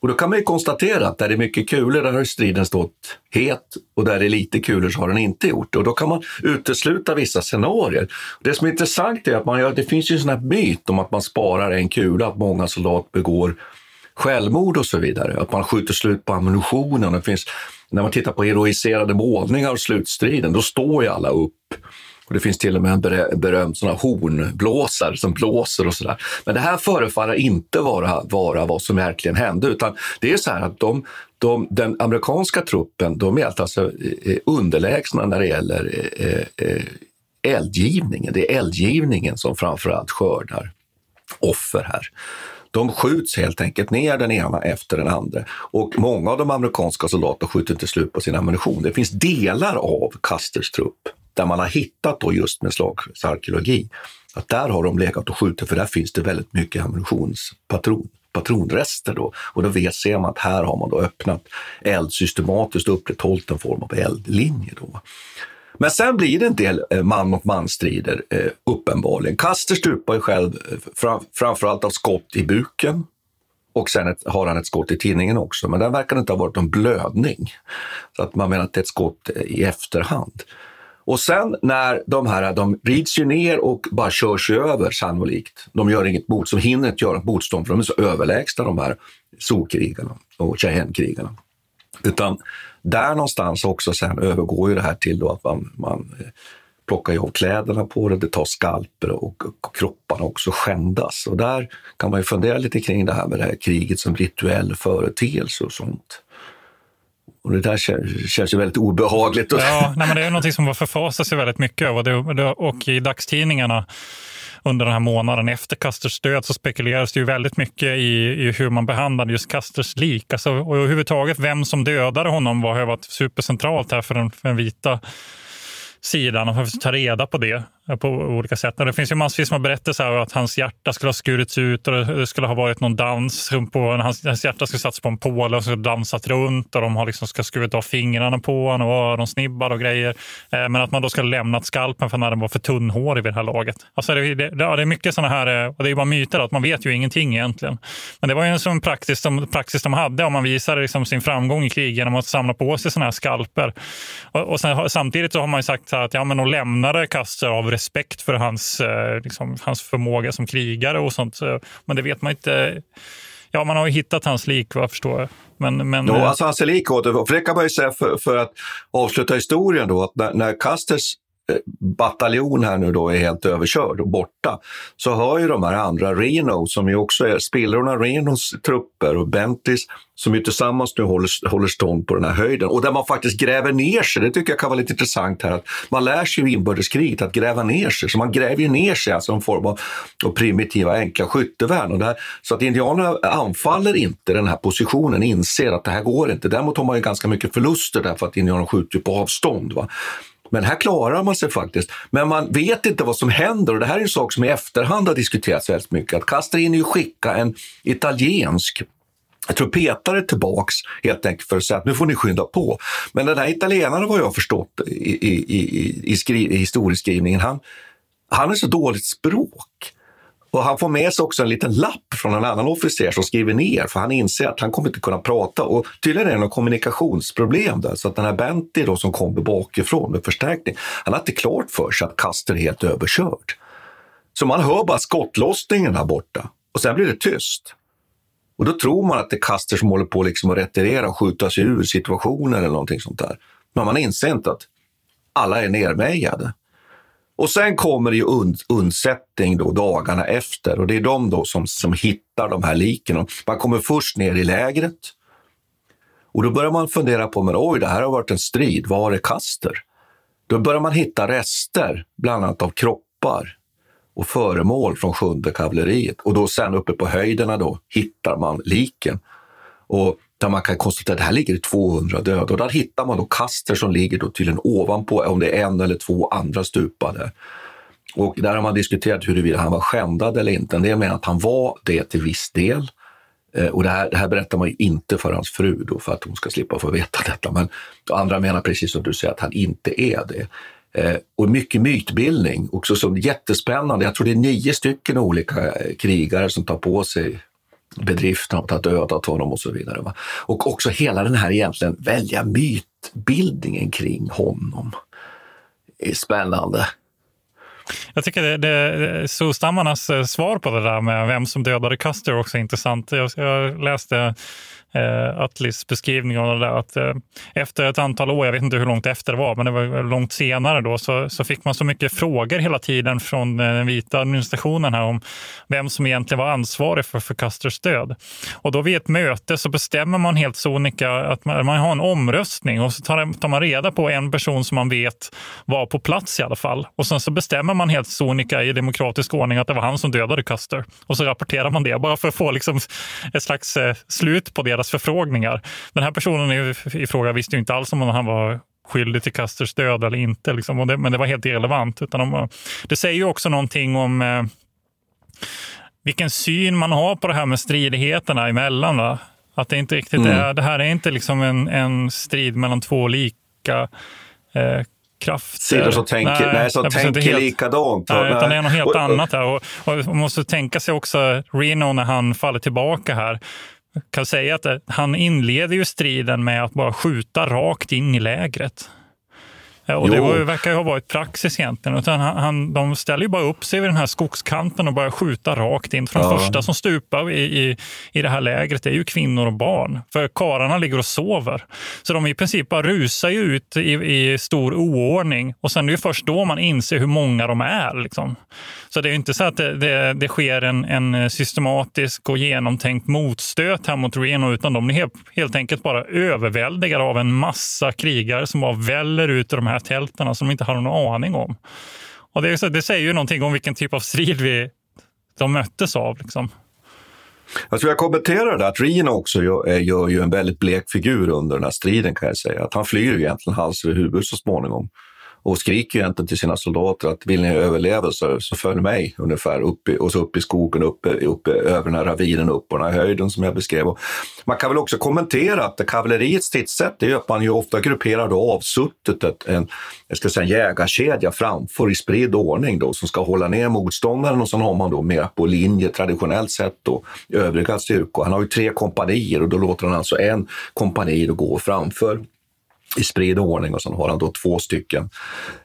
Och då kan man ju konstatera att där det är mycket kulor, där har striden stått het och där det är lite kulor så har den inte gjort det. Och då kan man utesluta vissa scenarier. Det som är intressant är att man gör, det finns ju en sån här myt om att man sparar en kula, att många soldater begår självmord och så vidare. Att man skjuter slut på ammunitionen. Det finns, när man tittar på heroiserade målningar av slutstriden, då står ju alla upp och det finns till och med en berömd sån hornblåsare som blåser och sådär. Men det här förefaller inte vara, vara vad som verkligen hände, utan det är så här att de, de, den amerikanska truppen de är alltså eh, eh, underlägsna när det gäller eh, eh, eh, eldgivningen. Det är eldgivningen som framförallt skördar offer här. De skjuts helt enkelt ner den ena efter den andra. Och många av de amerikanska soldaterna skjuter inte slut på sin ammunition. Det finns delar av Custers trupp där man har hittat då just med slagsarkeologi, att där har de legat och skjutit för där finns det väldigt mycket ammunitionspatron patronrester. Då. Och då vet, ser man att här har man då öppnat eld systematiskt och upprätthållit en form av eldlinje. Då. Men sen blir det en del eh, man-mot-man-strider. Eh, uppenbarligen. Kaster stupar ju själv eh, fram, framförallt av skott i buken och sen ett, har han ett skott i tinningen också, men där verkar det inte ha varit någon blödning. Så att man menar att det är ett skott i efterhand. Och sen när de här, de rids ju ner och bara kör sig över sannolikt. De gör inget motstånd, hinner inte göra motstånd för de är så överlägsna de här solkrigarna och Cheyenne-krigarna. Utan där någonstans också sen övergår ju det här till då att man, man eh, plockar av kläderna på det, det tar skalper och, och kropparna också skändas. Och där kan man ju fundera lite kring det här med det här kriget som rituell företeelse och sånt. Och det där känns, ju väldigt obehagligt. Ja, nej, men det är något som förfasar sig väldigt mycket över. Och i dagstidningarna under den här månaden efter Casters död så spekuleras det ju väldigt mycket i, i hur man behandlade just Casters lik. Alltså, och överhuvudtaget vem som dödade honom var, har varit supercentralt här för den, för den vita sidan och ta reda på det Eh, på olika sätt. Det finns ju massvis med berättelser om att hans hjärta skulle ha skurits ut och det skulle ha varit någon dans. På, hans, hans hjärta skulle satts på en påle och så dansat runt och de har liksom ska skurit av fingrarna på honom och öronsnibbar och grejer. Eh, men att man då ska ha lämnat skalpen för när den var för tunnhårig vid det här laget. Alltså det, det, det är mycket sådana här, eh, och det är ju bara myter, att man vet ju ingenting egentligen. Men det var ju en sån praxis, som, praxis de hade om man visade liksom sin framgång i krig genom att samla på sig sådana här skalper. Och, och sen, samtidigt så har man ju sagt att ja, men de lämnade Custer av respekt för hans, eh, liksom, hans förmåga som krigare och sånt. Men det vet man inte. Ja, man har ju hittat hans lik vad jag förstår. Men, men, jo, alltså hans lik, för det kan man ju säga för, för att avsluta historien då, att när, när Casters bataljon här nu då är helt överkörd och borta, så hör ju de här andra Reno, som ju också är spillrorna Renos trupper och Bentleys, som ju tillsammans nu håller, håller stånd på den här höjden. Och där man faktiskt gräver ner sig. Det tycker jag kan vara lite intressant här. Att man lär sig i inbördeskriget att gräva ner sig. Så man gräver ju ner sig, alltså en form av, av primitiva enkla skyttevärn. Och där, så att indianerna anfaller inte den här positionen, inser att det här går inte. Däremot har man ju ganska mycket förluster därför att indianerna skjuter på avstånd. Va? Men här klarar man sig faktiskt. Men man vet inte vad som händer och det här är en sak som i efterhand har diskuterats väldigt mycket. Att Castro hinner ju skicka en italiensk trumpetare tillbaks helt enkelt för att säga att nu får ni skynda på. Men den här italienaren vad jag har förstått i, i, i, i, skri, i historieskrivningen, han, han har så dåligt språk. Och han får med sig också en liten lapp från en annan officer som skriver ner, för han inser att han kommer inte kunna prata. Och tydligen är det något kommunikationsproblem där, så att den här Benty då som kommer bakifrån med förstärkning, han har inte klart för sig att Custer är helt överkörd. Så man hör bara skottlossningen här borta och sen blir det tyst. Och då tror man att det är Custer som håller på liksom att retirera och skjuta sig ur situationen eller någonting sånt där. Men man inser inte att alla är nermejade. Och sen kommer det ju und undsättning då dagarna efter och det är de då som, som hittar de här liken. Man kommer först ner i lägret och då börjar man fundera på, men oj, det här har varit en strid, var är Kaster? Då börjar man hitta rester, bland annat av kroppar och föremål från sjunde kavalleriet. Och då sen uppe på höjderna då hittar man liken. Och där man kan konstatera att det här ligger 200 döda. Och där hittar man då kaster som ligger då tydligen ovanpå, om det är en eller två andra stupade. Och där har man diskuterat huruvida han var skändad eller inte. En del menar att han var det till viss del. Eh, och det här, det här berättar man ju inte för hans fru då, för att hon ska slippa få veta detta. Men andra menar precis som du säger att han inte är det. Eh, och mycket mytbildning, också som jättespännande. Jag tror det är nio stycken olika eh, krigare som tar på sig bedriften att ha dödat honom och så vidare. Va? Och också hela den här egentligen välja mytbildningen kring honom är spännande. Jag tycker det, det, Solstammarnas eh, svar på det där med vem som dödade Custer också är intressant. Jag, jag läste eh, Atlis beskrivning av det där. Att, eh, efter ett antal år, jag vet inte hur långt efter det var, men det var långt senare då, så, så fick man så mycket frågor hela tiden från eh, den vita administrationen här om vem som egentligen var ansvarig för, för Custers död. Och då vid ett möte så bestämmer man helt sonika att man, man har en omröstning och så tar, tar, man reda på en person som man vet var på plats i alla fall. Och sen så bestämmer man helt sonika i demokratisk ordning att det var han som dödade Custer. Och så rapporterar man det bara för att få liksom ett slags eh, slut på det deras förfrågningar. Den här personen i, fråga visste ju inte alls om han var skyldig till Casters död eller inte. Liksom. Det, men det var helt irrelevant. Utan de, det säger ju också någonting om eh, vilken syn man har på det här med stridigheterna emellan. Va? Att det inte riktigt mm. är, det här är inte liksom en, en strid mellan två lika eh, krafter. Sidor som tänker, nej, nej, som tänker helt, likadant. Nej, utan det är något helt annat. Här. Och, och man måste tänka sig också Reno när han faller tillbaka här kan säga att han inleder ju striden med att bara skjuta rakt in i lägret. Och det var, verkar ju ha varit praxis egentligen. Utan han, han, de ställer ju bara upp sig vid den här skogskanten och börjar skjuta rakt in. För de ja. första som stupar i, i, i det här lägret är ju kvinnor och barn. För kararna ligger och sover. Så de i princip bara rusar ju ut i, i stor oordning. Och sen är det först då man inser hur många de är. Liksom. Så det är inte så att det, det, det sker en, en, systematisk och genomtänkt motstöt här mot Reno, utan de är helt, helt enkelt bara överväldigade av en massa krigare som bara väller ut ur de här tälten som de inte har någon aning om. Och det, det säger ju någonting om vilken typ av strid vi, de möttes av. Liksom. Jag tror jag kommenterar det, att Reno också gör, eh, gör ju en väldigt blek figur under den här striden kan jag säga. Att han flyr egentligen hals över huvud så småningom och skriker ju egentligen till sina soldater att vill ni överleva så, så följ mig ungefär upp i, och så upp i skogen, upp, upp över den här ravinen, upp på den här höjden som jag beskrev. Och man kan väl också kommentera att kavalleriets stridssätt är att man ju ofta grupperar då avsuttet ett, en, jag ska säga, en jägarkedja framför i spridd ordning då, som ska hålla ner motståndaren och sen har man då mer på linje traditionellt sett då övriga styrkor. Han har ju tre kompanier och då låter han alltså en kompani då gå framför i spridd ordning och sen har han då två stycken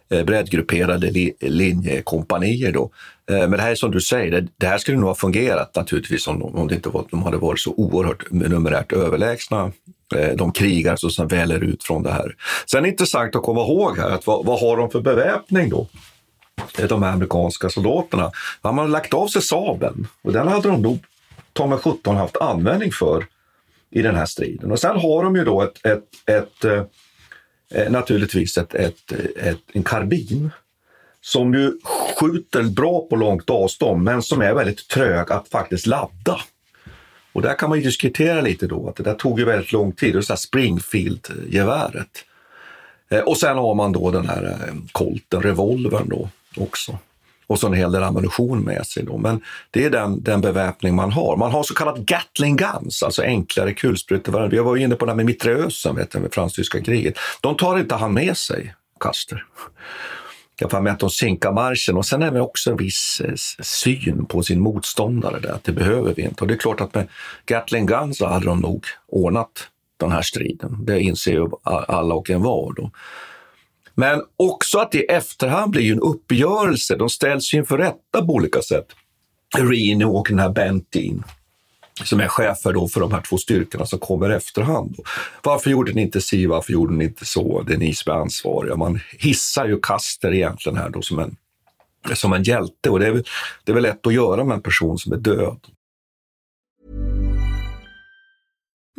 eh, breddgrupperade li linjekompanier. Då. Eh, men det här är som du säger, det, det här skulle nog ha fungerat naturligtvis om, om det inte var, de hade varit så oerhört numerärt överlägsna eh, de så som sen väller ut från det här. Sen är det intressant att komma ihåg här att vad, vad har de för beväpning då? De här amerikanska soldaterna. De har lagt av sig sabeln och den hade de nog ta mig 17 haft användning för i den här striden. Och sen har de ju då ett, ett, ett, ett eh, naturligtvis ett, ett, ett, en karbin som ju skjuter bra på långt avstånd men som är väldigt trög att faktiskt ladda. Och där kan man ju diskutera lite då att det där tog ju väldigt lång tid, det är Springfield-geväret. Eh, och sen har man då den här eh, kolten, revolvern då också. Och så en hel del ammunition med sig. Då. Men det är den, den beväpning man har. Man har så kallat Gatling Guns, alltså enklare kulsprutor. Vi var ju inne på det här med mitraösen vet du, med fransk-tyska kriget. De tar inte han med sig, Kaster. Jag får med att de sinkar marschen och sen är det också en viss eh, syn på sin motståndare där, att det behöver vi inte. Och det är klart att med Gatling Guns så hade de nog ordnat den här striden. Det inser ju alla och en var. Då. Men också att det i efterhand blir en uppgörelse. De ställs inför rätta på olika sätt. Reno och den här Bentin som är chefer då för de här två styrkorna som kommer efterhand. Varför gjorde ni inte si, varför gjorde ni inte så? Det är ni som är ansvariga. Man hissar ju Kaster egentligen här då som en, som en hjälte och det är, väl, det är väl lätt att göra med en person som är död.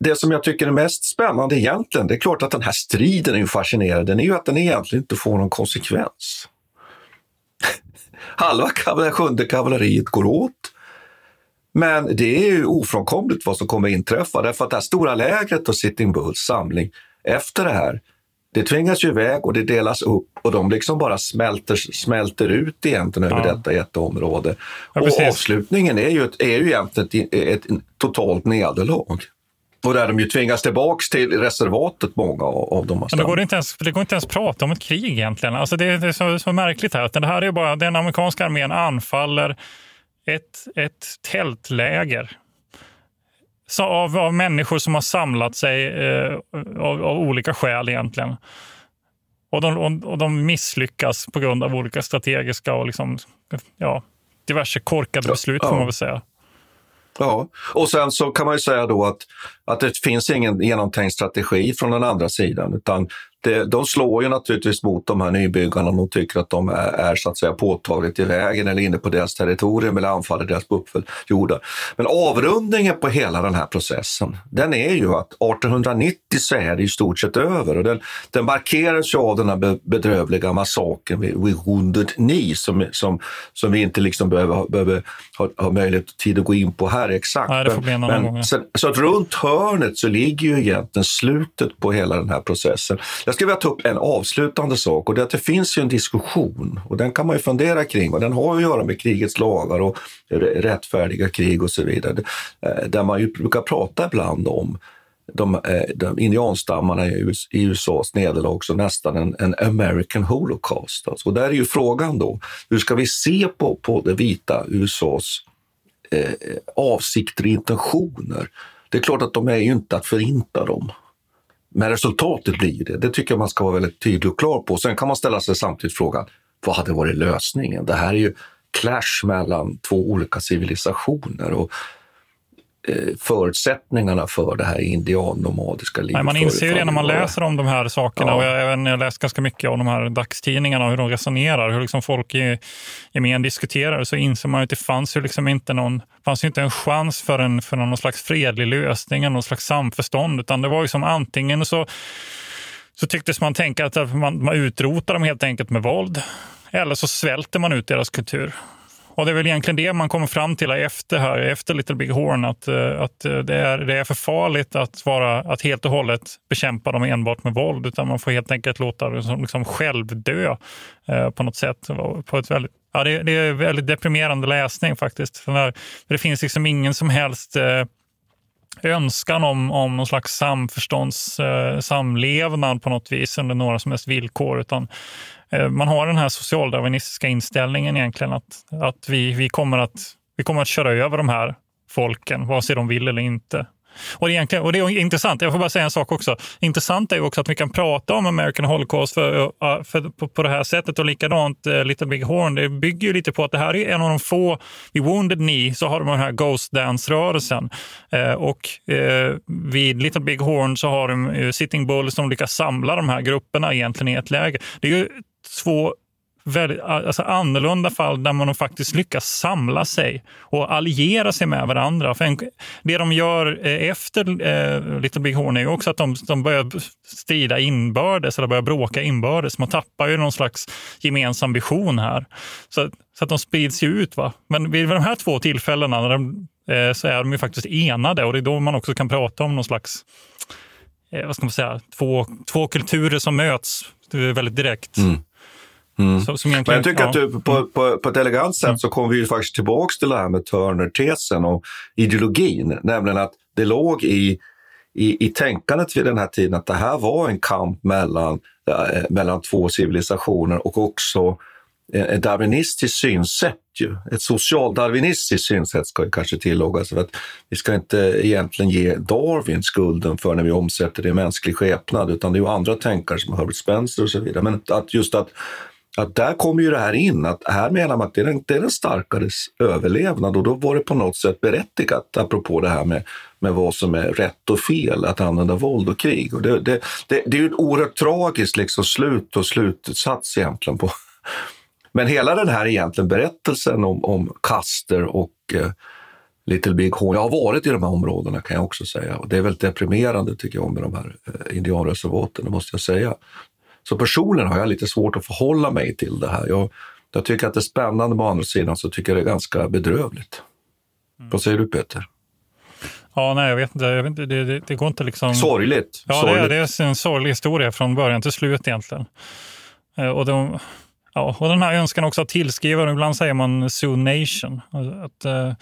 Det som jag tycker är mest spännande egentligen, det är klart att den här striden är fascinerande, den är ju att den egentligen inte får någon konsekvens. Halva kavalleri, sjunde kavalleriet går åt. Men det är ju ofrånkomligt vad som kommer inträffa därför att det här stora lägret och Sitting Bulls samling efter det här, det tvingas ju iväg och det delas upp och de liksom bara smälter, smälter ut egentligen över ja. detta jätteområde. Ja, och avslutningen är ju, ett, är ju egentligen ett, ett, ett totalt nederlag. Och där de ju tvingas tillbaka till reservatet, många av dem. Men det, går inte ens, det går inte ens prata om ett krig egentligen. Alltså det, är så, så märkligt här. Att det här är bara, den amerikanska armén anfaller ett, ett tältläger så av, av människor som har samlat sig eh, av, av, olika skäl egentligen. Och de, och, och de misslyckas på grund av olika strategiska och liksom, ja, diverse korkade beslut får man väl säga. Ja, och sen så kan man ju säga då att, att det finns ingen genomtänkt strategi från den andra sidan, utan det, de slår ju naturligtvis mot de här nybyggarna om de tycker att de är, är så att säga påtagligt i vägen eller inne på deras territorium eller anfaller deras buffeljordar. Men avrundningen på hela den här processen, den är ju att 1890 så är det i stort sett över och den, den markeras ju av den här bedrövliga massakern vid, vid Wounded Knee som, som, som vi inte liksom behöver, behöver ha, ha möjlighet och tid att gå in på här exakt. Nej, det får bli en annan gång. Så, så att runt hörnet så ligger ju egentligen slutet på hela den här processen. Jag skulle vilja ta upp en avslutande sak och det är att det finns ju en diskussion och den kan man ju fundera kring och den har att göra med krigets lagar och rättfärdiga krig och så vidare. Eh, där man ju brukar prata ibland om de, eh, de indianstammarna i USAs nederlag också nästan en, en American Holocaust. Alltså, och där är ju frågan då, hur ska vi se på, på det vita USAs eh, avsikter och intentioner. Det är klart att de är ju inte att förinta dem. Men resultatet blir det. Det tycker jag man ska vara väldigt tydlig och klar på. Sen kan man ställa sig samtidigt frågan, vad hade varit lösningen? Det här är ju clash mellan två olika civilisationer. Och förutsättningarna för det här indiannomadiska livet. Nej, man inser ju det när man läser om de här sakerna. Ja. Och jag, jag läst ganska mycket om de här dagstidningarna och hur de resonerar, hur liksom folk i gemen diskuterar. Så inser man att det fanns ju liksom inte någon, fanns inte en chans för, en, för någon slags fredlig lösning, någon slags samförstånd. Utan det var ju som antingen så, så tycktes man tänka att man, man utrotar dem helt enkelt med våld. Eller så svälter man ut deras kultur. Och det är väl egentligen det man kommer fram till efter, här, efter Little Big Horn, att, eh, att eh, det, är, det är för farligt att, vara, att helt och hållet bekämpa dem enbart med våld, utan man får helt enkelt låta dem liksom självdö eh, på något sätt. På ett väldigt, ja, det, det är väldigt deprimerande läsning faktiskt. För när, för det finns liksom ingen som helst eh, önskan om, om någon slags samförstånds eh, samlevnad på något vis under några som helst villkor. Utan Eh, man har den här socialdarwinistiska inställningen egentligen att, att vi, vi, kommer att, vi kommer att köra över de här folken, vare sig de vill eller inte. Och det, är och det är intressant, jag får bara säga en sak också. Intressant är ju också att vi kan prata om American Holocaust för, eh, för, på, på det här sättet och likadant eh, Little Big Horn. Det bygger ju lite på att det här är en av de få, i Wounded Knee så har de den här Ghost Dance-rörelsen. eh, och eh, vid Little Big Horn så har de Sitting Bull som lyckas samla de här grupperna egentligen i ett läge. Det är ju två väldigt, alltså annorlunda fall där man faktiskt lyckas samla sig och alliera sig med varandra. För en, det de gör eh, efter eh, Little Big Horn är också att de, de börjar strida inbördes eller börjar bråka inbördes. Man tappar ju någon slags gemensam vision här. Så, så att de sprids ju ut. Va? Men vid de här två tillfällena när de, eh, så är de ju faktiskt enade och det är då man också kan prata om någon slags eh, vad ska man säga, två, två kulturer som möts eh, väldigt direkt. Mm. Mm. Så, som Men jag tycker ja. att du, på, på, på ett elegant sätt Mm. så kommer vi ju faktiskt tillbaka till det här med Turner-tesen och ideologin. Nämligen att det låg i, i, i tänkandet vid den här tiden att det här var en kamp mellan, eh, mellan två civilisationer och också eh, ett darwinistiskt synsätt. Ju. Ett socialdarwinistiskt synsätt ska ju kanske tilläggas. För att vi ska inte egentligen ge Darwin skulden för när vi omsätter det i mänsklig skepnad, utan det är ju andra tänkare som Herbert Spencer och så vidare. Men att just att att där kommer ju det här in, att här menar man att det är, den, det är den starkares överlevnad och då var det på något sätt berättigat, apropå det här med, med vad som är rätt och fel, att använda våld och krig. Och det, det, det, det är ju ett oerhört tragiskt liksom slut och slutsats egentligen på men hela den här egentligen berättelsen om, om Custer och eh, Little Big Horn. Jag har varit i de här områdena kan jag också säga. Och det är väldigt deprimerande tycker jag med de här eh, indianreservaten, det måste jag säga. Så personligen har jag lite svårt att förhålla mig till det här. Jag, jag tycker att det är spännande, men å andra sidan så tycker jag det är ganska bedrövligt. Vad säger du Peter? Ja, nej, jag vet inte. Jag vet inte det, det, det går inte liksom... Sorgligt. Ja, Sorgligt. Det, är, det är en sorglig historia från början till slut egentligen. Eh, Och, de, ja, och den här önskan också att tillskriva, ibland säger man Sioux Nation. Att, eh,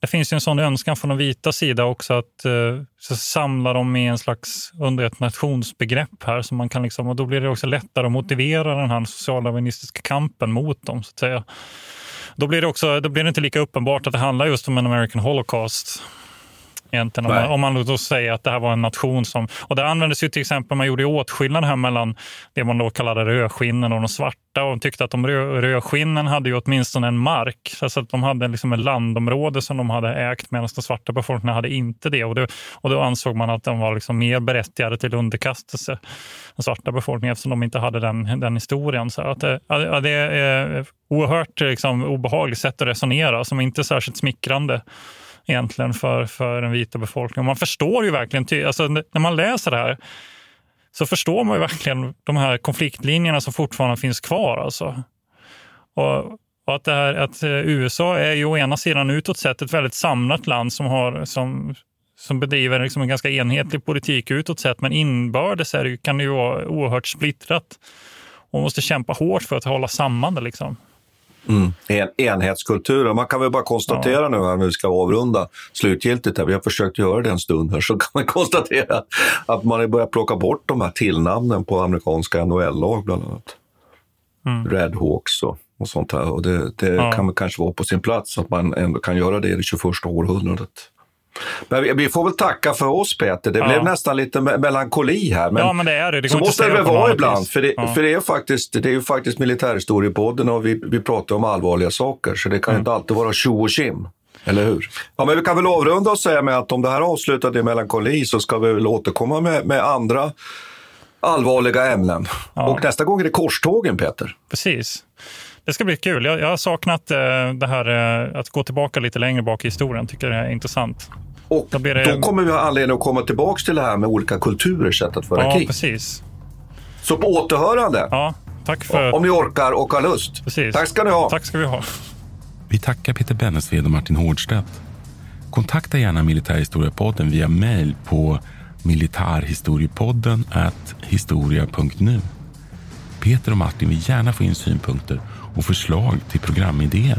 det finns ju en sån önskan från den vita sida också att eh, så samla dem i en slags, under ett nationsbegrepp här. Så man kan liksom, och då blir det också lättare att motivera den här socialdarwinistiska kampen mot dem. så att säga. Då blir, det också, då blir det inte lika uppenbart att det handlar just om en American Holocaust. Egentligen, om, man, om man då säger att det här var en nation som... Och det användes ju till exempel, man gjorde åtskillnad här mellan det man då kallade rödskinnen och de svarta och tyckte att de rö, rödskinnen hade ju åtminstone en mark. Alltså att de hade liksom ett landområde som de hade ägt medan den svarta befolkningen hade inte det. Och, det, och då ansåg man att de var liksom mer berättigade till underkastelse, den svarta befolkningen, eftersom de inte hade den, den historien. Så att det, ja, det är oerhört liksom, obehagligt sätt att resonera som inte är särskilt smickrande egentligen för, för den vita befolkningen. Man förstår ju verkligen, alltså, när man läser det här så förstår man ju verkligen de här konfliktlinjerna som fortfarande finns kvar. Alltså. Och, och att, det här, att eh, USA är ju å ena sidan utåt sett ett väldigt samlat land som, har, som, som bedriver liksom en ganska enhetlig politik utåt sett, men inbördes är det, kan det ju vara oerhört splittrat. Och man måste kämpa hårt för att hålla samman det. Liksom. Mm. En, enhetskultur. Och Man kan väl bara konstatera nu här när vi ska avrunda slutgiltigt. Här. Vi har försökt göra det en stund här så kan man konstatera att man har börjat plocka bort de här tillnamnen på amerikanska NHL-lag bland annat. Mm. Red Hawks och och sånt här. Och det, det Ja. kan väl kanske vara på sin plats att man ändå kan göra det i det 21 århundradet. Men vi, får väl tacka för oss Peter. Det Ja. blev nästan lite me- melankoli här. Men, Ja, men det är det. Det så måste det väl vara ibland. För, det, Ja. för det, är faktiskt, det är ju faktiskt militärhistoriepodden och vi, vi pratar om allvarliga saker. Så det kan Mm. inte alltid vara tjo och tjim. Eller hur? Ja, men vi kan väl avrunda och säga med att om det här avslutade i melankoli så ska vi väl återkomma med, med andra allvarliga ämnen. Och nästa gång är det korstågen, Peter. Precis. Det ska bli kul. Jag, jag har saknat eh, det här eh, att gå tillbaka lite längre bak i historien. Tycker det är intressant. Och då, det... Då kommer vi ha anledning att komma tillbaka till det här med olika kulturers sätt att föra Ja, krig. precis. Så på återhörande. Ja, tack för... Om ni orkar och har lust. Precis. Tack ska ni ha. Tack ska vi ha. Vi tackar Peter Bennesved och Martin Hårdstedt. Kontakta gärna Militärhistoriepodden via mejl på militarhistoriepodden historia.nu. Peter och Martin vill gärna få in synpunkter och förslag till programidéer.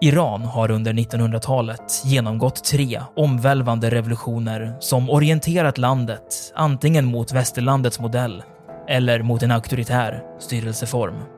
Iran har under 1900-talet genomgått tre omvälvande revolutioner som orienterat landet antingen mot västerlandets modell eller mot en auktoritär styrelseform.